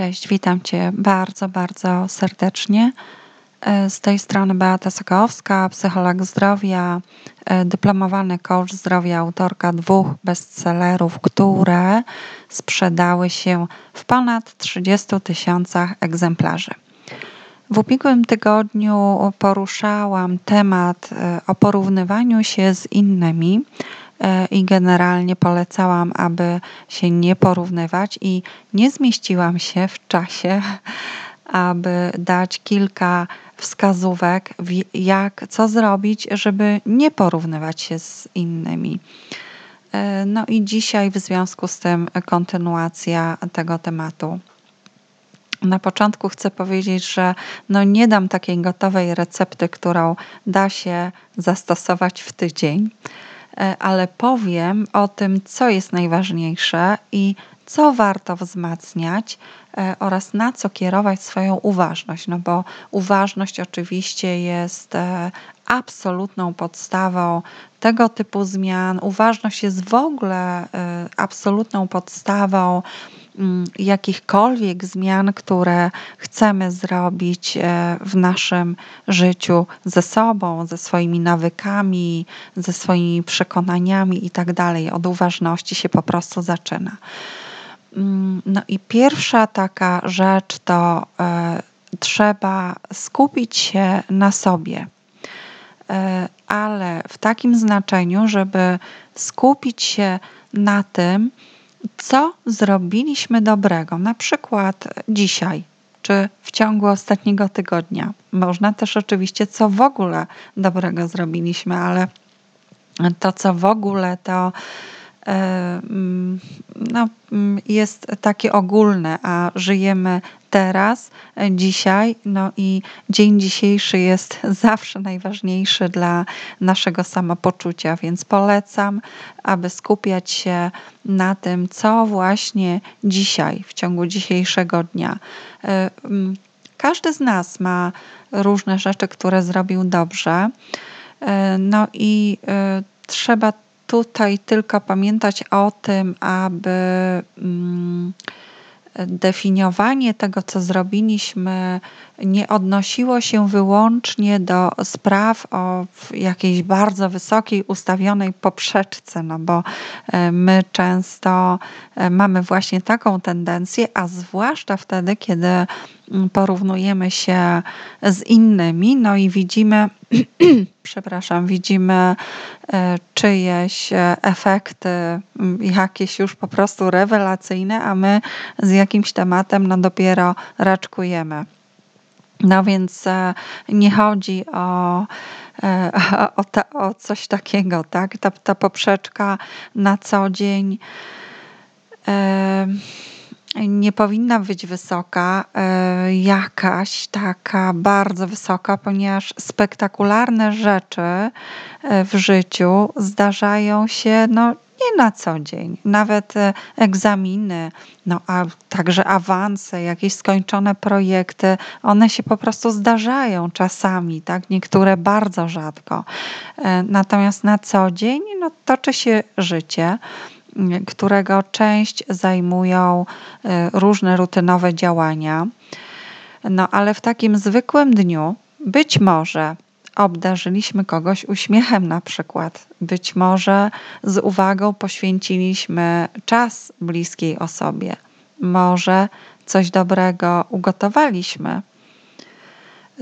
Cześć, witam Cię bardzo, bardzo serdecznie. E, z tej strony Beata Sokołowska, psycholog zdrowia, e, dyplomowany coach zdrowia, autorka dwóch bestsellerów, które sprzedały się w ponad 30 tysiącach egzemplarzy. W ubiegłym tygodniu poruszałam temat e, o porównywaniu się z innymi i generalnie polecałam, aby się nie porównywać, i nie zmieściłam się w czasie, aby dać kilka wskazówek, jak, co zrobić, żeby nie porównywać się z innymi. E, no i dzisiaj w związku z tym kontynuacja tego tematu. Na początku chcę powiedzieć, że no nie dam takiej gotowej recepty, którą da się zastosować w tydzień, e, ale powiem o tym, co jest najważniejsze i co warto wzmacniać e, oraz na co kierować swoją uważność. No bo uważność oczywiście jest e, absolutną podstawą tego typu zmian. Uważność jest w ogóle e, absolutną podstawą jakichkolwiek zmian, które chcemy zrobić w naszym życiu ze sobą, ze swoimi nawykami, ze swoimi przekonaniami i tak dalej. Od uważności się po prostu zaczyna. Mm, no i pierwsza taka rzecz to e, trzeba skupić się na sobie, e, ale w takim znaczeniu, żeby skupić się na tym, co zrobiliśmy dobrego, na przykład dzisiaj czy w ciągu ostatniego tygodnia. Można też oczywiście, co w ogóle dobrego zrobiliśmy, ale to, co w ogóle, to no, mm, jest takie ogólne, a żyjemy teraz, e, dzisiaj, no i dzień dzisiejszy jest zawsze najważniejszy dla naszego samopoczucia, więc polecam, aby skupiać się na tym, co właśnie dzisiaj, w ciągu dzisiejszego dnia. E, mm, każdy z nas ma różne rzeczy, które zrobił dobrze. No i trzeba tutaj tylko pamiętać o tym, aby mm, definiowanie tego, co zrobiliśmy, nie odnosiło się wyłącznie do spraw o jakiejś bardzo wysokiej, ustawionej poprzeczce, no bo e, my często e, mamy właśnie taką tendencję, a zwłaszcza wtedy, kiedy mm, porównujemy się z innymi, no i widzimy, przepraszam, widzimy e, czyjeś efekty, jakieś już po prostu rewelacyjne, a my z jakimś tematem no dopiero raczkujemy. No więc e, nie chodzi o, e, o, ta, o coś takiego, tak? Ta, ta poprzeczka na co dzień e, nie powinna być wysoka, jakaś taka bardzo wysoka, ponieważ spektakularne rzeczy w życiu zdarzają się no, nie na co dzień. Nawet e, egzaminy, no a także awanse, jakieś skończone projekty, one się po prostu zdarzają czasami, tak? Niektóre bardzo rzadko. E, natomiast na co dzień no, toczy się życie którego część zajmują e, różne rutynowe działania. No ale w takim zwykłym dniu być może obdarzyliśmy kogoś uśmiechem na przykład. Być może z uwagą poświęciliśmy czas bliskiej osobie. Może coś dobrego ugotowaliśmy.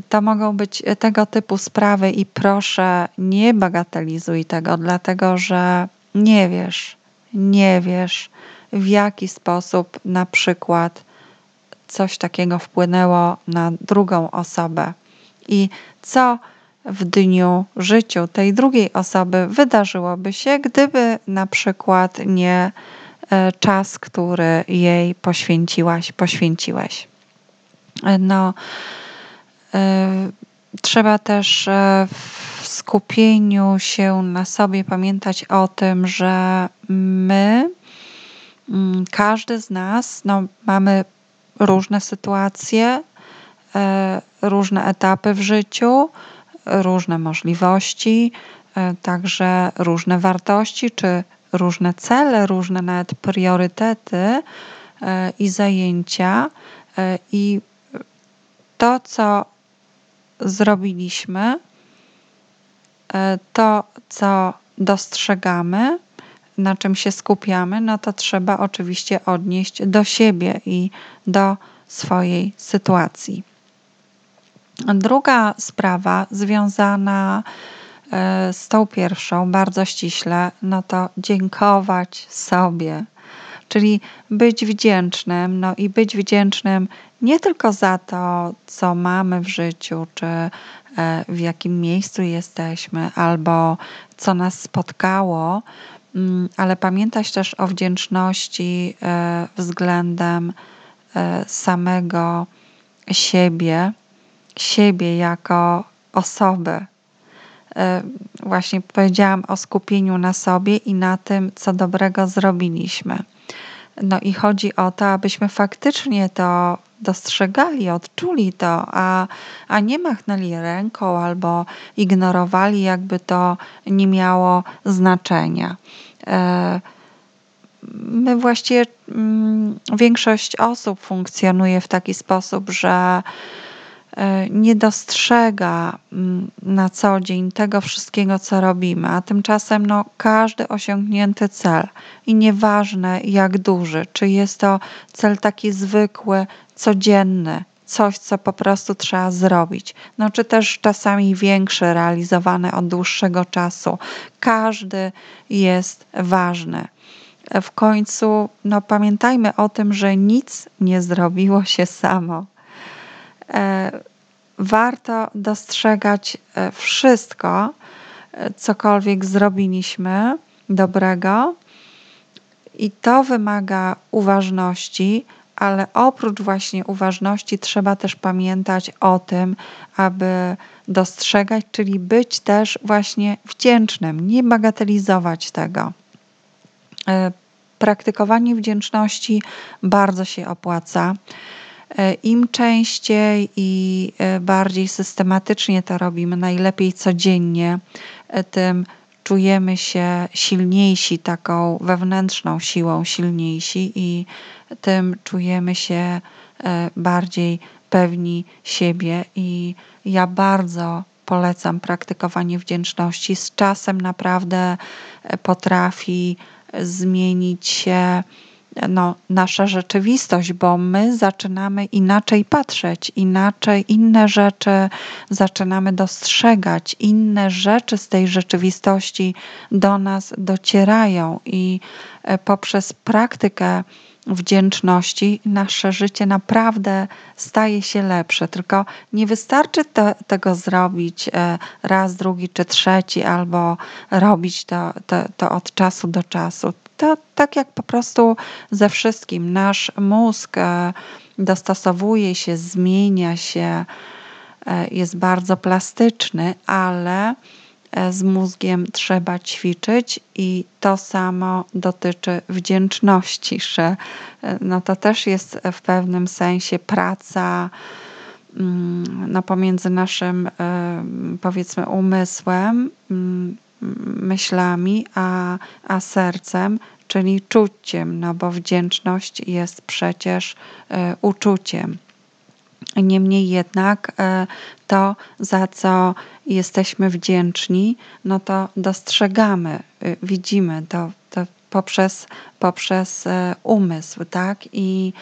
To mogą być tego typu sprawy i proszę nie bagatelizuj tego, dlatego że nie wiesz, nie wiesz w jaki sposób na przykład coś takiego wpłynęło na drugą osobę i co w dniu życiu tej drugiej osoby wydarzyłoby się, gdyby na przykład nie e, czas, który jej poświęciłaś, poświęciłeś. E, no, e, trzeba też w skupieniu się na sobie pamiętać o tym, że my, mm, każdy z nas, no, mamy różne sytuacje, różne etapy w życiu, różne możliwości, e, także różne wartości czy różne cele, różne nawet priorytety e, i zajęcia. I to, co zrobiliśmy, to, co dostrzegamy, na czym się skupiamy, no to trzeba oczywiście odnieść do siebie i do swojej sytuacji. Druga sprawa związana e, z tą pierwszą, bardzo ściśle, no to dziękować sobie, czyli być wdzięcznym, no i być wdzięcznym nie tylko za to, co mamy w życiu, czy e, w jakim miejscu jesteśmy, albo co nas spotkało, mm, ale pamiętać też o wdzięczności e, względem samego siebie, siebie jako osoby. E, właśnie powiedziałam o skupieniu na sobie i na tym, co dobrego zrobiliśmy. No i chodzi o to, abyśmy faktycznie to dostrzegali, odczuli to, a, a nie machnęli ręką albo ignorowali, jakby to nie miało znaczenia. E, my właściwie, mm, większość osób funkcjonuje w taki sposób, że nie dostrzega mm, na co dzień tego wszystkiego, co robimy, a tymczasem no, każdy osiągnięty cel i nieważne jak duży, czy jest to cel taki zwykły, codzienny, coś, co po prostu trzeba zrobić, no czy też czasami większy, realizowany od dłuższego czasu, każdy jest ważny. W końcu, no pamiętajmy o tym, że nic nie zrobiło się samo E, warto dostrzegać e, wszystko, e, cokolwiek zrobiliśmy dobrego, i to wymaga uważności, ale oprócz właśnie uważności trzeba też pamiętać o tym, aby dostrzegać, czyli być też właśnie wdzięcznym, nie bagatelizować tego. Praktykowanie wdzięczności bardzo się opłaca. E, Im częściej i e, bardziej systematycznie to robimy, najlepiej codziennie, e, tym czujemy się silniejsi, taką wewnętrzną siłą silniejsi i tym czujemy się bardziej pewni siebie. I ja bardzo polecam praktykowanie wdzięczności. Z czasem naprawdę potrafi zmienić się no, nasza rzeczywistość, bo my zaczynamy inaczej patrzeć, inaczej inne rzeczy zaczynamy dostrzegać, inne rzeczy z tej rzeczywistości do nas docierają i e, poprzez praktykę wdzięczności nasze życie naprawdę staje się lepsze. Tylko nie wystarczy te, tego zrobić e, raz, drugi czy trzeci, albo robić to, to, to od czasu do czasu to tak jak po prostu ze wszystkim. Nasz mózg e, dostosowuje się, zmienia się, e, jest bardzo plastyczny, ale e, z mózgiem trzeba ćwiczyć i to samo dotyczy wdzięczności, że no to też jest w pewnym sensie praca mm, no pomiędzy naszym powiedzmy umysłem mm, myślami, a, a sercem, czyli czuciem, no bo wdzięczność jest przecież e, uczuciem. Niemniej jednak e, to, za co jesteśmy wdzięczni, no to dostrzegamy, e, widzimy to, to poprzez, poprzez umysł, tak? I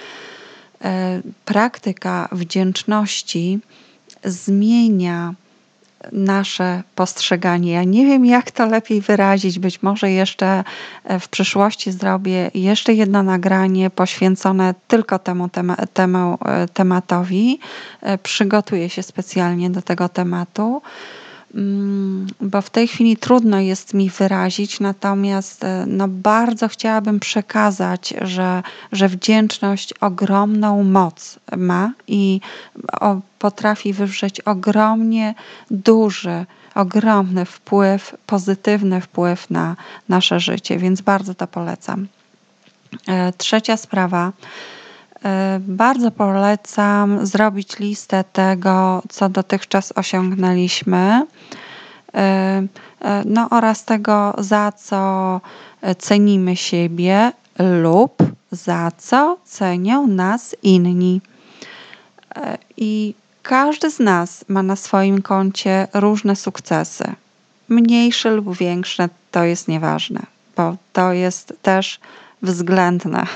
praktyka wdzięczności zmienia nasze postrzeganie. Ja nie wiem, jak to lepiej wyrazić. Być może jeszcze e, w przyszłości zrobię jeszcze jedno nagranie poświęcone tylko temu, tema, temu e, tematowi. E, przygotuję się specjalnie do tego tematu. Mm, bo w tej chwili trudno jest mi wyrazić, natomiast e, no, bardzo chciałabym przekazać, że, że wdzięczność ogromną moc ma i potrafi wywrzeć ogromnie duży, ogromny wpływ, pozytywny wpływ na nasze życie, więc bardzo to polecam. E, trzecia sprawa bardzo polecam zrobić listę tego, co dotychczas osiągnęliśmy, e, e, no oraz tego, za co cenimy siebie lub za co cenią nas inni. E, I każdy z nas ma na swoim koncie różne sukcesy. Mniejsze lub większe to jest nieważne, bo to jest też względne,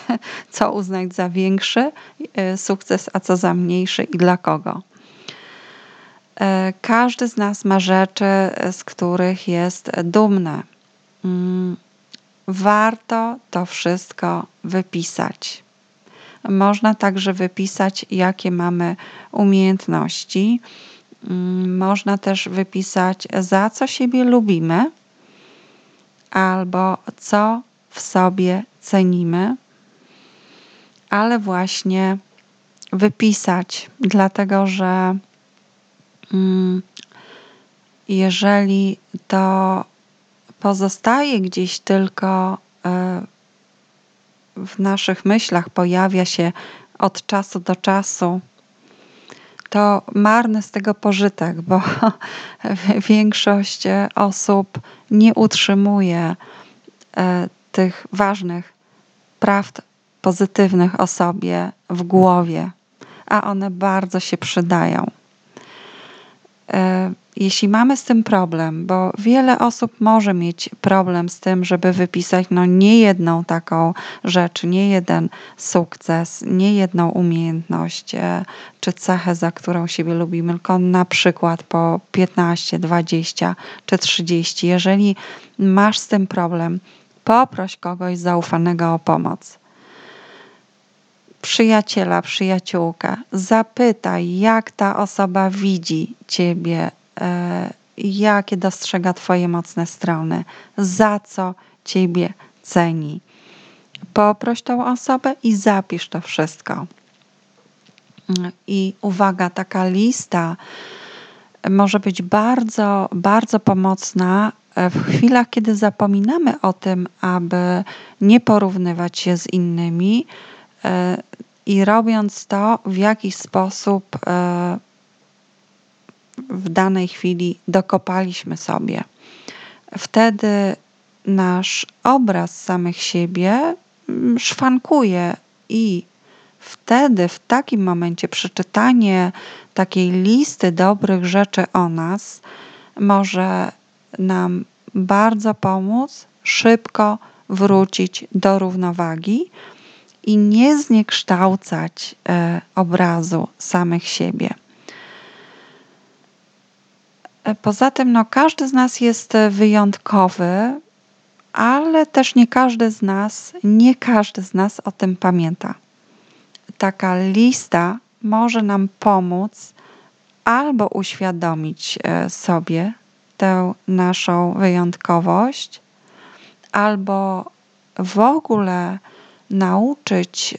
co uznać za większy e, sukces, a co za mniejszy i dla kogo. E, każdy z nas ma rzeczy, z których jest dumny. Mm, warto to wszystko wypisać. Można także wypisać, jakie mamy umiejętności. Mm, można też wypisać, za co siebie lubimy, albo co w sobie cenimy, ale właśnie wypisać, dlatego że mm, jeżeli to pozostaje gdzieś tylko e, w naszych myślach, pojawia się od czasu do czasu, to marny z tego pożytek, bo większość osób nie utrzymuje e, tych ważnych prawd pozytywnych o sobie w głowie, a one bardzo się przydają. E, jeśli mamy z tym problem, bo wiele osób może mieć problem z tym, żeby wypisać no nie jedną taką rzecz, nie jeden sukces, nie jedną umiejętność e, czy cechę, za którą siebie lubimy, tylko na przykład po 15, 20 czy 30. Jeżeli masz z tym problem, poproś kogoś zaufanego o pomoc przyjaciela, przyjaciółkę, zapytaj, jak ta osoba widzi ciebie, e, jakie dostrzega Twoje mocne strony, za co Ciebie ceni. Poproś tą osobę i zapisz to wszystko. I uwaga, taka lista może być bardzo, bardzo pomocna w chwilach, kiedy zapominamy o tym, aby nie porównywać się z innymi e, i robiąc to w jakiś sposób e, w danej chwili dokopaliśmy sobie. Wtedy nasz obraz samych siebie mm, szwankuje i wtedy, w takim momencie, przeczytanie takiej listy dobrych rzeczy o nas może nam bardzo pomóc szybko wrócić do równowagi i nie zniekształcać e, obrazu samych siebie. E, poza tym, no, każdy z nas jest e, wyjątkowy, ale też nie każdy z nas, nie każdy z nas o tym pamięta. Taka lista może nam pomóc albo uświadomić e, sobie tę naszą wyjątkowość, albo w ogóle nauczyć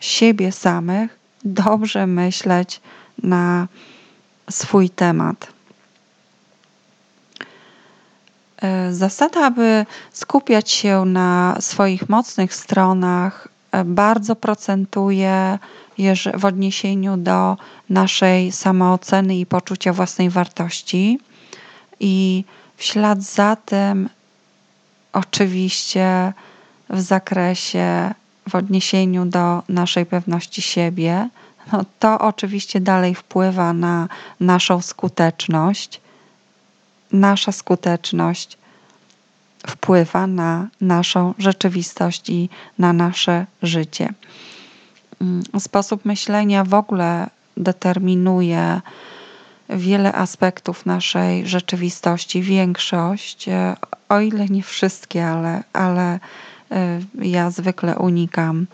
siebie samych dobrze myśleć na swój temat. E, zasada, aby skupiać się na swoich mocnych stronach, e, bardzo procentuje w odniesieniu do naszej samooceny i poczucia własnej wartości. I w ślad za tym, oczywiście, w zakresie, w odniesieniu do naszej pewności siebie, no to oczywiście dalej wpływa na naszą skuteczność. Nasza skuteczność wpływa na naszą rzeczywistość i na nasze życie. Mm, sposób myślenia w ogóle determinuje wiele aspektów naszej rzeczywistości, większość, e, o ile nie wszystkie, ale, ale e, ja zwykle unikam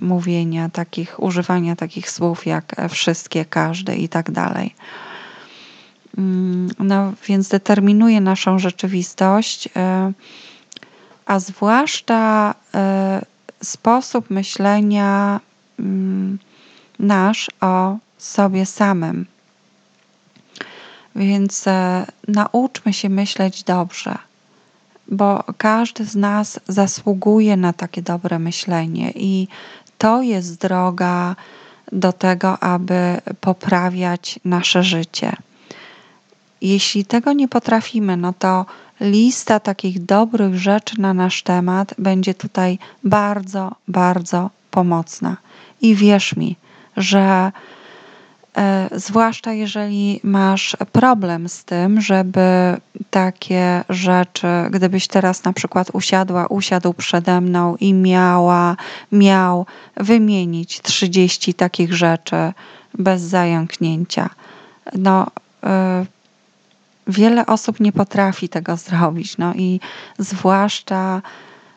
mówienia takich, używania takich słów jak wszystkie, każdy i tak dalej. Mm, no więc determinuje naszą rzeczywistość, e, a zwłaszcza e, sposób myślenia mm, nasz o sobie samym. Więc e, nauczmy się myśleć dobrze bo każdy z nas zasługuje na takie dobre myślenie i to jest droga do tego, aby poprawiać nasze życie. Jeśli tego nie potrafimy, no to lista takich dobrych rzeczy na nasz temat będzie tutaj bardzo, bardzo pomocna. I wierz mi, że e, zwłaszcza jeżeli masz problem z tym, żeby takie rzeczy, gdybyś teraz na przykład usiadła, usiadł przede mną i miała, miał wymienić 30 takich rzeczy bez zająknięcia. No, e, wiele osób nie potrafi tego zrobić. No i zwłaszcza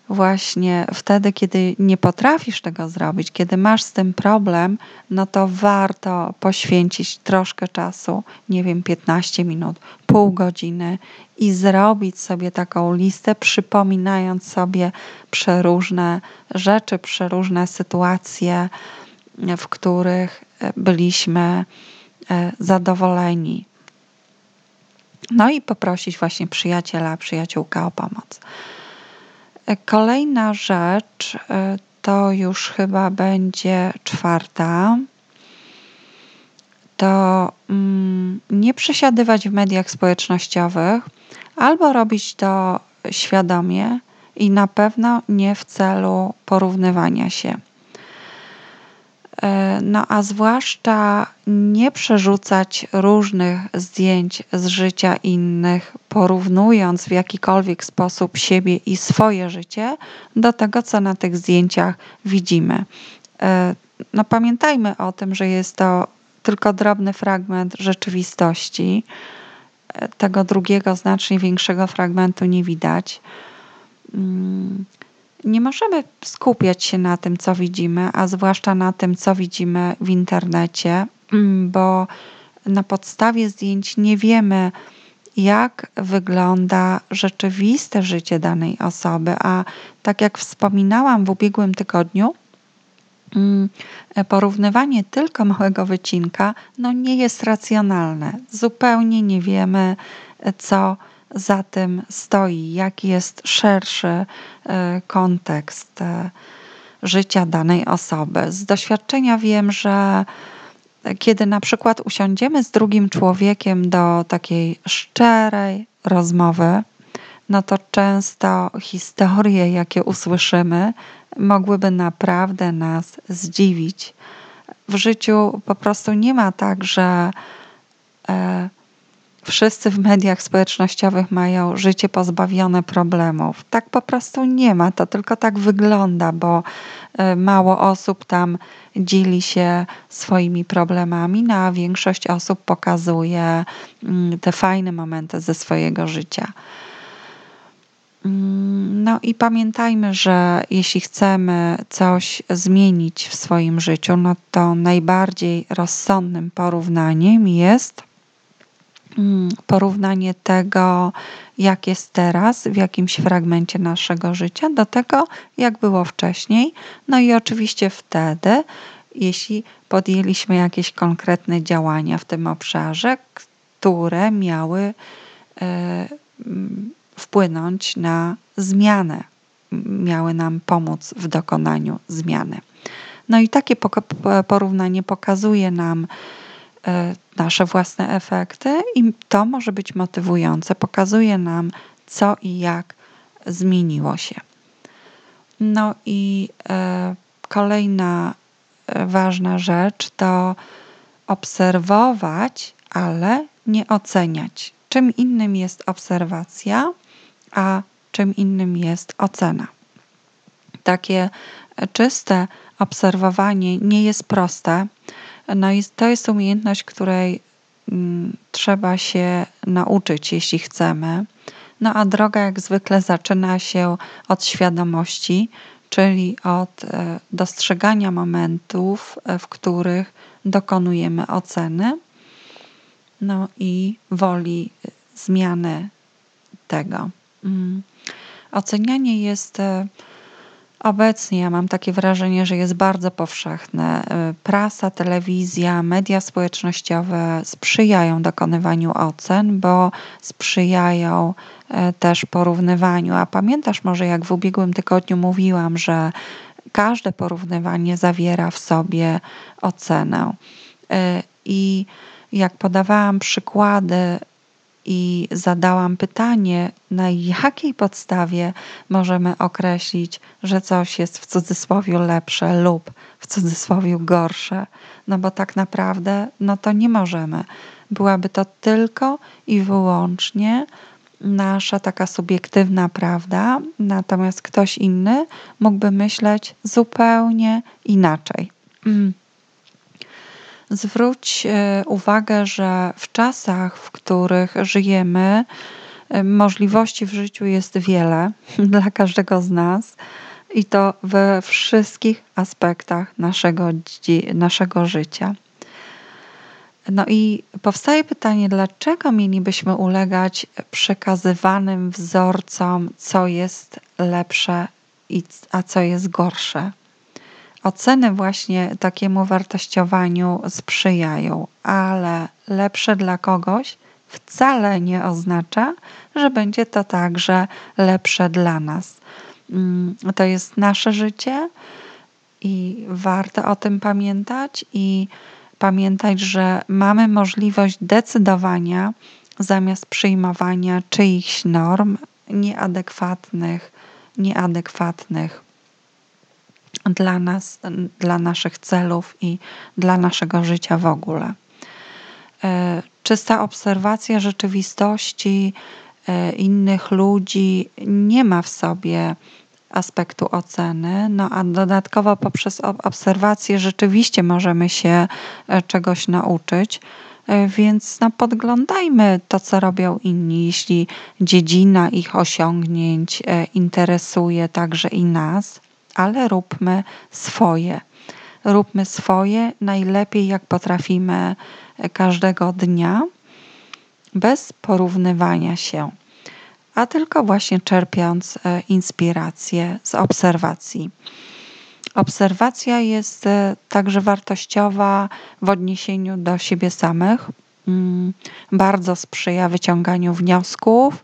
właśnie wtedy, kiedy nie potrafisz tego zrobić, kiedy masz z tym problem, no to warto poświęcić troszkę czasu, nie wiem, 15 minut, pół godziny i zrobić sobie taką listę, przypominając sobie przeróżne rzeczy, przeróżne sytuacje, w których byliśmy e, zadowoleni. No i poprosić właśnie przyjaciela, przyjaciółkę o pomoc. Kolejna rzecz e, to już chyba będzie czwarta. To mm, nie przesiadywać w mediach społecznościowych albo robić to świadomie i na pewno nie w celu porównywania się. E, no a zwłaszcza nie przerzucać różnych zdjęć z życia innych, porównując w jakikolwiek sposób siebie i swoje życie do tego, co na tych zdjęciach widzimy. E, no pamiętajmy o tym, że jest to tylko drobny fragment rzeczywistości. E, tego drugiego, znacznie większego fragmentu nie widać. Nie możemy skupiać się na tym, co widzimy, a zwłaszcza na tym, co widzimy w internecie, mm, bo na podstawie zdjęć nie wiemy, jak wygląda rzeczywiste życie danej osoby. A tak jak wspominałam w ubiegłym tygodniu, mm, porównywanie tylko małego wycinka no nie jest racjonalne. Zupełnie nie wiemy, co za tym stoi, jaki jest szerszy e, kontekst e, życia danej osoby. Z doświadczenia wiem, że kiedy na przykład usiądziemy z drugim człowiekiem do takiej szczerej rozmowy, no to często historie, jakie usłyszymy, mogłyby naprawdę nas zdziwić. W życiu po prostu nie ma tak, że e, wszyscy w mediach społecznościowych mają życie pozbawione problemów. Tak po prostu nie ma, to tylko tak wygląda, bo e, mało osób tam dzieli się swoimi problemami, no a większość osób pokazuje mm, te fajne momenty ze swojego życia. Mm, no i pamiętajmy, że jeśli chcemy coś zmienić w swoim życiu, no to najbardziej rozsądnym porównaniem jest porównanie tego, jak jest teraz w jakimś fragmencie naszego życia, do tego, jak było wcześniej. No i oczywiście wtedy, jeśli podjęliśmy jakieś konkretne działania w tym obszarze, które miały e, wpłynąć na zmianę, miały nam pomóc w dokonaniu zmiany. No i takie porównanie pokazuje nam, nasze własne efekty i to może być motywujące, pokazuje nam, co i jak zmieniło się. No i e, kolejna e, ważna rzecz to obserwować, ale nie oceniać. Czym innym jest obserwacja, a czym innym jest ocena. Takie czyste obserwowanie nie jest proste, no i to jest umiejętność, której mm, trzeba się nauczyć, jeśli chcemy. No a droga jak zwykle zaczyna się od świadomości, czyli od e, dostrzegania momentów, e, w których dokonujemy oceny, no i woli e, zmiany tego. Mm. Ocenianie jest Obecnie ja mam takie wrażenie, że jest bardzo powszechne. Y, prasa, telewizja, media społecznościowe sprzyjają dokonywaniu ocen, bo sprzyjają y, też porównywaniu. A pamiętasz może, jak w ubiegłym tygodniu mówiłam, że każde porównywanie zawiera w sobie ocenę. Y, I jak podawałam przykłady i zadałam pytanie, na jakiej podstawie możemy określić, że coś jest w cudzysłowie lepsze lub w cudzysłowie gorsze. No bo tak naprawdę, no to nie możemy. Byłaby to tylko i wyłącznie nasza taka subiektywna prawda, natomiast ktoś inny mógłby myśleć zupełnie inaczej. Mm. Zwróć e, uwagę, że w czasach, w których żyjemy, e, możliwości w życiu jest wiele dla każdego z nas i to we wszystkich aspektach naszego, naszego życia. No i powstaje pytanie, dlaczego mielibyśmy ulegać przekazywanym wzorcom, co jest lepsze, a co jest gorsze? Oceny właśnie takiemu wartościowaniu sprzyjają, ale lepsze dla kogoś wcale nie oznacza, że będzie to także lepsze dla nas. Mm, to jest nasze życie i warto o tym pamiętać i pamiętać, że mamy możliwość decydowania zamiast przyjmowania czyichś norm nieadekwatnych, nieadekwatnych dla nas, dla naszych celów i dla naszego życia w ogóle. E, czysta obserwacja rzeczywistości e, innych ludzi nie ma w sobie aspektu oceny, no a dodatkowo poprzez obserwację rzeczywiście możemy się e, czegoś nauczyć. Więc no, podglądajmy to, co robią inni. Jeśli dziedzina ich osiągnięć interesuje także i nas, ale róbmy swoje. Róbmy swoje najlepiej, jak potrafimy każdego dnia, bez porównywania się, a tylko właśnie czerpiąc e, inspirację z obserwacji. Obserwacja jest e, także wartościowa w odniesieniu do siebie samych. Mm, bardzo sprzyja wyciąganiu wniosków,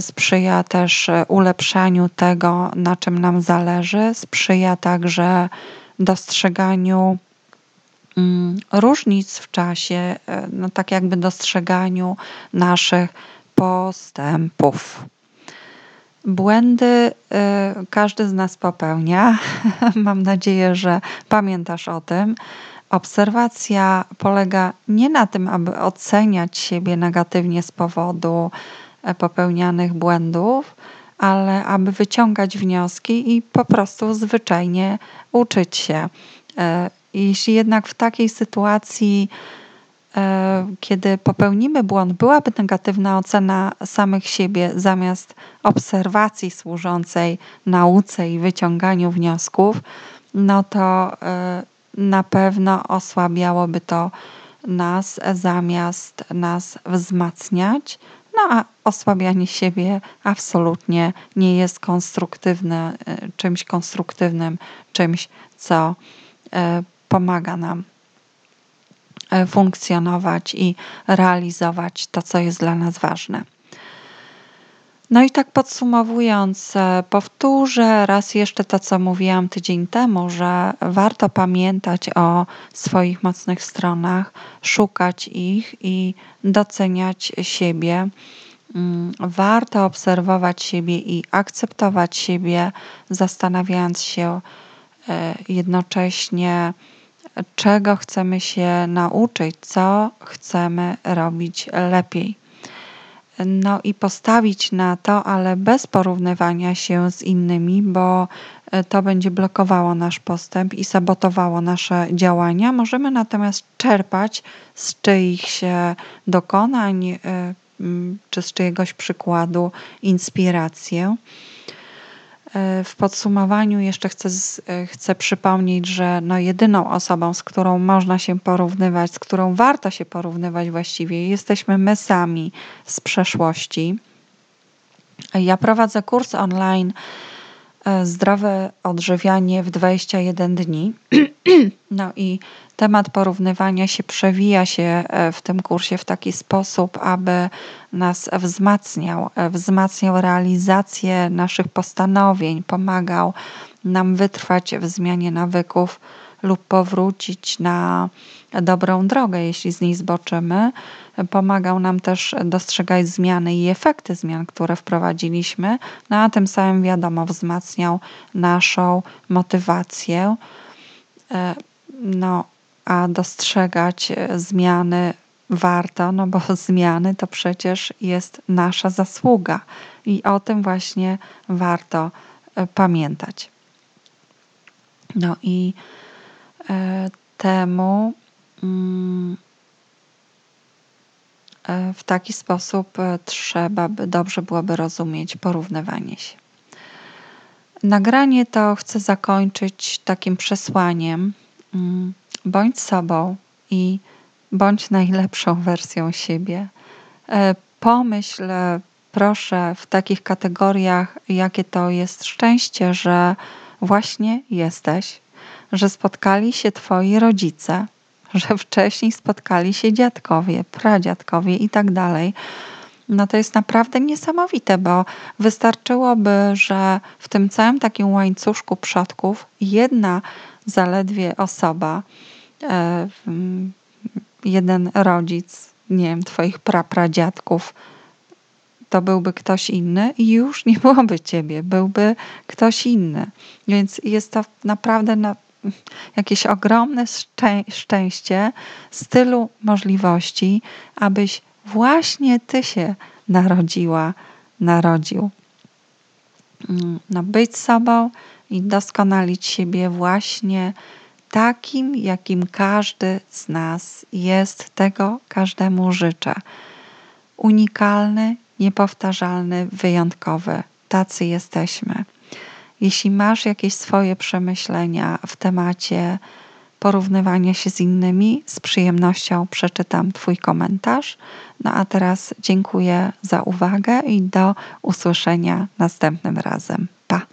sprzyja też e, ulepszaniu tego, na czym nam zależy, sprzyja także dostrzeganiu mm, różnic w czasie, e, no tak jakby dostrzeganiu naszych postępów. Błędy e, każdy z nas popełnia. Mam nadzieję, że pamiętasz o tym. Obserwacja polega nie na tym, aby oceniać siebie negatywnie z powodu popełnianych błędów, ale aby wyciągać wnioski i po prostu zwyczajnie uczyć się. E, jeśli jednak w takiej sytuacji, e, kiedy popełnimy błąd, byłaby negatywna ocena samych siebie zamiast obserwacji służącej nauce i wyciąganiu wniosków, no to e, na pewno osłabiałoby to nas zamiast nas wzmacniać. No a osłabianie siebie absolutnie nie jest konstruktywne, e, czymś konstruktywnym, czymś, co e, pomaga nam e, funkcjonować i realizować to, co jest dla nas ważne. No i tak podsumowując, powtórzę raz jeszcze to, co mówiłam tydzień temu, że warto pamiętać o swoich mocnych stronach, szukać ich i doceniać siebie. Mm, warto obserwować siebie i akceptować siebie, zastanawiając się e, jednocześnie, czego chcemy się nauczyć, co chcemy robić lepiej. No i postawić na to, ale bez porównywania się z innymi, bo e, to będzie blokowało nasz postęp i sabotowało nasze działania. Możemy natomiast czerpać z czyichś dokonań, e, czy z czyjegoś przykładu inspirację. E, w podsumowaniu jeszcze chcę, e, chcę przypomnieć, że no jedyną osobą, z którą można się porównywać, z którą warto się porównywać właściwie, jesteśmy my sami z przeszłości. Ja prowadzę kurs online zdrowe odżywianie w 21 dni. No i temat porównywania się przewija się e, w tym kursie w taki sposób, aby nas wzmacniał, e, wzmacniał realizację naszych postanowień, pomagał nam wytrwać w zmianie nawyków lub powrócić na dobrą drogę, jeśli z niej zboczymy. Pomagał nam też dostrzegać zmiany i efekty zmian, które wprowadziliśmy, no a tym samym wiadomo, wzmacniał naszą motywację. E, no, a dostrzegać zmiany warto, no bo zmiany to przecież jest nasza zasługa i o tym właśnie warto e, pamiętać. No i temu mm, e, w taki sposób trzeba by dobrze byłoby rozumieć porównywanie się. Nagranie to chcę zakończyć takim przesłaniem: mm, bądź sobą i bądź najlepszą wersją siebie. Pomyśl, proszę, w takich kategoriach, jakie to jest szczęście, że właśnie jesteś, że spotkali się twoi rodzice, że wcześniej spotkali się dziadkowie, pradziadkowie i tak dalej. No to jest naprawdę niesamowite, bo wystarczyłoby, że w tym całym takim łańcuszku przodków jedna zaledwie osoba, e, jeden rodzic, nie wiem, twoich prapradziadków, to byłby ktoś inny i już nie byłoby ciebie, byłby ktoś inny. Więc jest to naprawdę na jakieś ogromne szczę szczęście z tylu możliwości, abyś właśnie ty się narodziła, narodził. Mm, no, być sobą i doskonalić siebie właśnie takim, jakim każdy z nas jest, tego każdemu życzę. Unikalny, niepowtarzalny, wyjątkowy. Tacy jesteśmy. Jeśli masz jakieś swoje przemyślenia w temacie porównywania się z innymi, z przyjemnością przeczytam Twój komentarz. No a teraz dziękuję za uwagę i do usłyszenia następnym razem. Pa!